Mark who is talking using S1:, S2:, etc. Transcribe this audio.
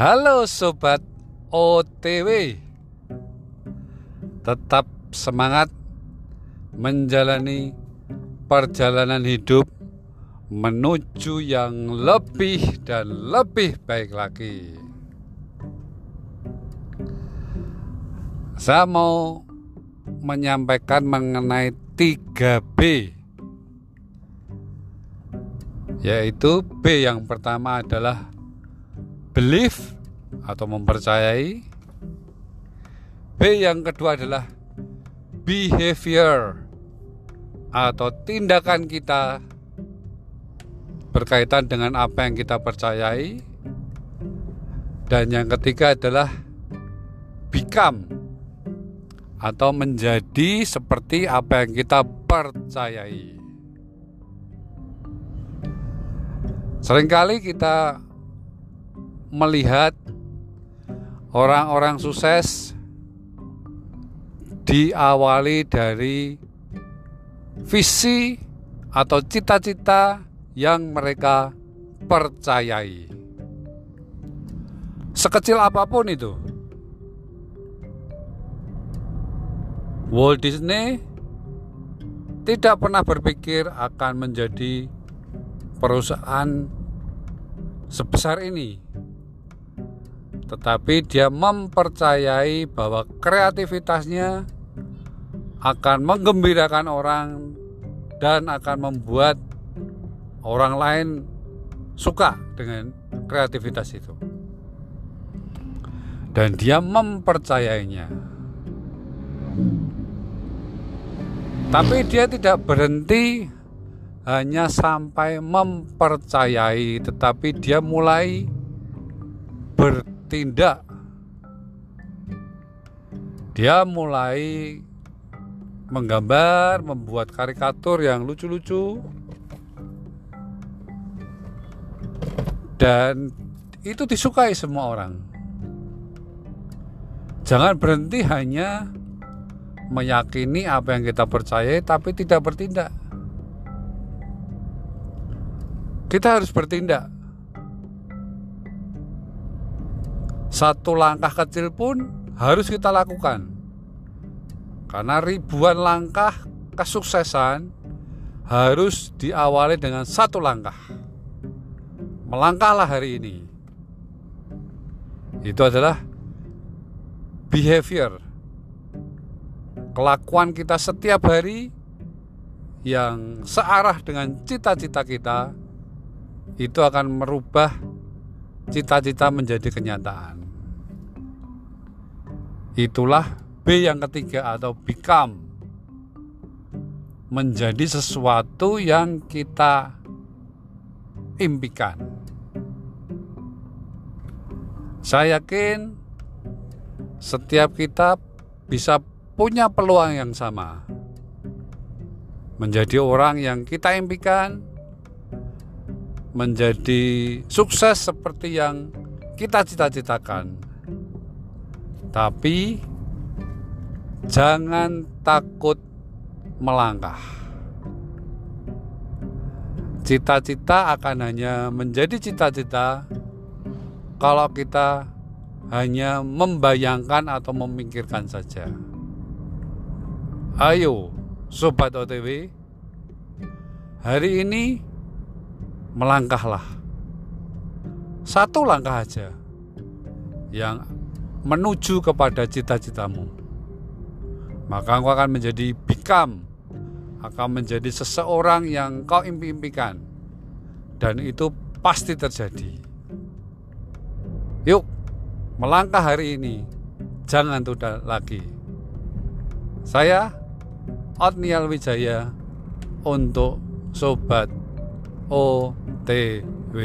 S1: Halo sobat OTW. Tetap semangat menjalani perjalanan hidup menuju yang lebih dan lebih baik lagi. Saya mau menyampaikan mengenai 3B yaitu B yang pertama adalah belief atau mempercayai. B yang kedua adalah behavior atau tindakan kita berkaitan dengan apa yang kita percayai. Dan yang ketiga adalah become atau menjadi seperti apa yang kita percayai. Seringkali kita melihat orang-orang sukses diawali dari visi atau cita-cita yang mereka percayai. Sekecil apa pun itu. Walt Disney tidak pernah berpikir akan menjadi perusahaan sebesar ini. Tetapi dia mempercayai bahwa kreativitasnya akan menggembirakan orang dan akan membuat orang lain suka dengan kreativitas itu. Dan dia mempercayainya. Tapi dia tidak berhenti hanya sampai mempercayai, tetapi dia mulai bertindak. Dia mulai menggambar, membuat karikatur yang lucu-lucu, dan itu disukai semua orang. Jangan berhenti hanya meyakini apa yang kita percaya, tapi tidak bertindak. Kita harus bertindak. Satu langkah kecil pun harus kita lakukan. Karena ribuan langkah kesuksesan harus diawali dengan satu langkah. Melangkahlah hari ini. Itu adalah behavior. Kelakuan kita setiap hari yang searah dengan cita-cita kita itu akan merubah cita-cita menjadi kenyataan. Itulah B yang ketiga atau become menjadi sesuatu yang kita impikan. Saya yakin setiap kita bisa punya peluang yang sama. Menjadi orang yang kita impikan, menjadi sukses seperti yang kita cita-citakan. Tapi jangan takut melangkah. Cita-cita akan hanya menjadi cita-cita kalau kita hanya membayangkan atau memikirkan saja. Ayo, sobat OTW, hari ini melangkahlah. Satu langkah aja yang menuju kepada cita-citamu. Maka engkau akan menjadi become, akan menjadi seseorang yang kau impi-impikan. Dan itu pasti terjadi. Yuk, melangkah hari ini. Jangan tunda lagi. Saya Otniel Wijaya untuk Sobat OTW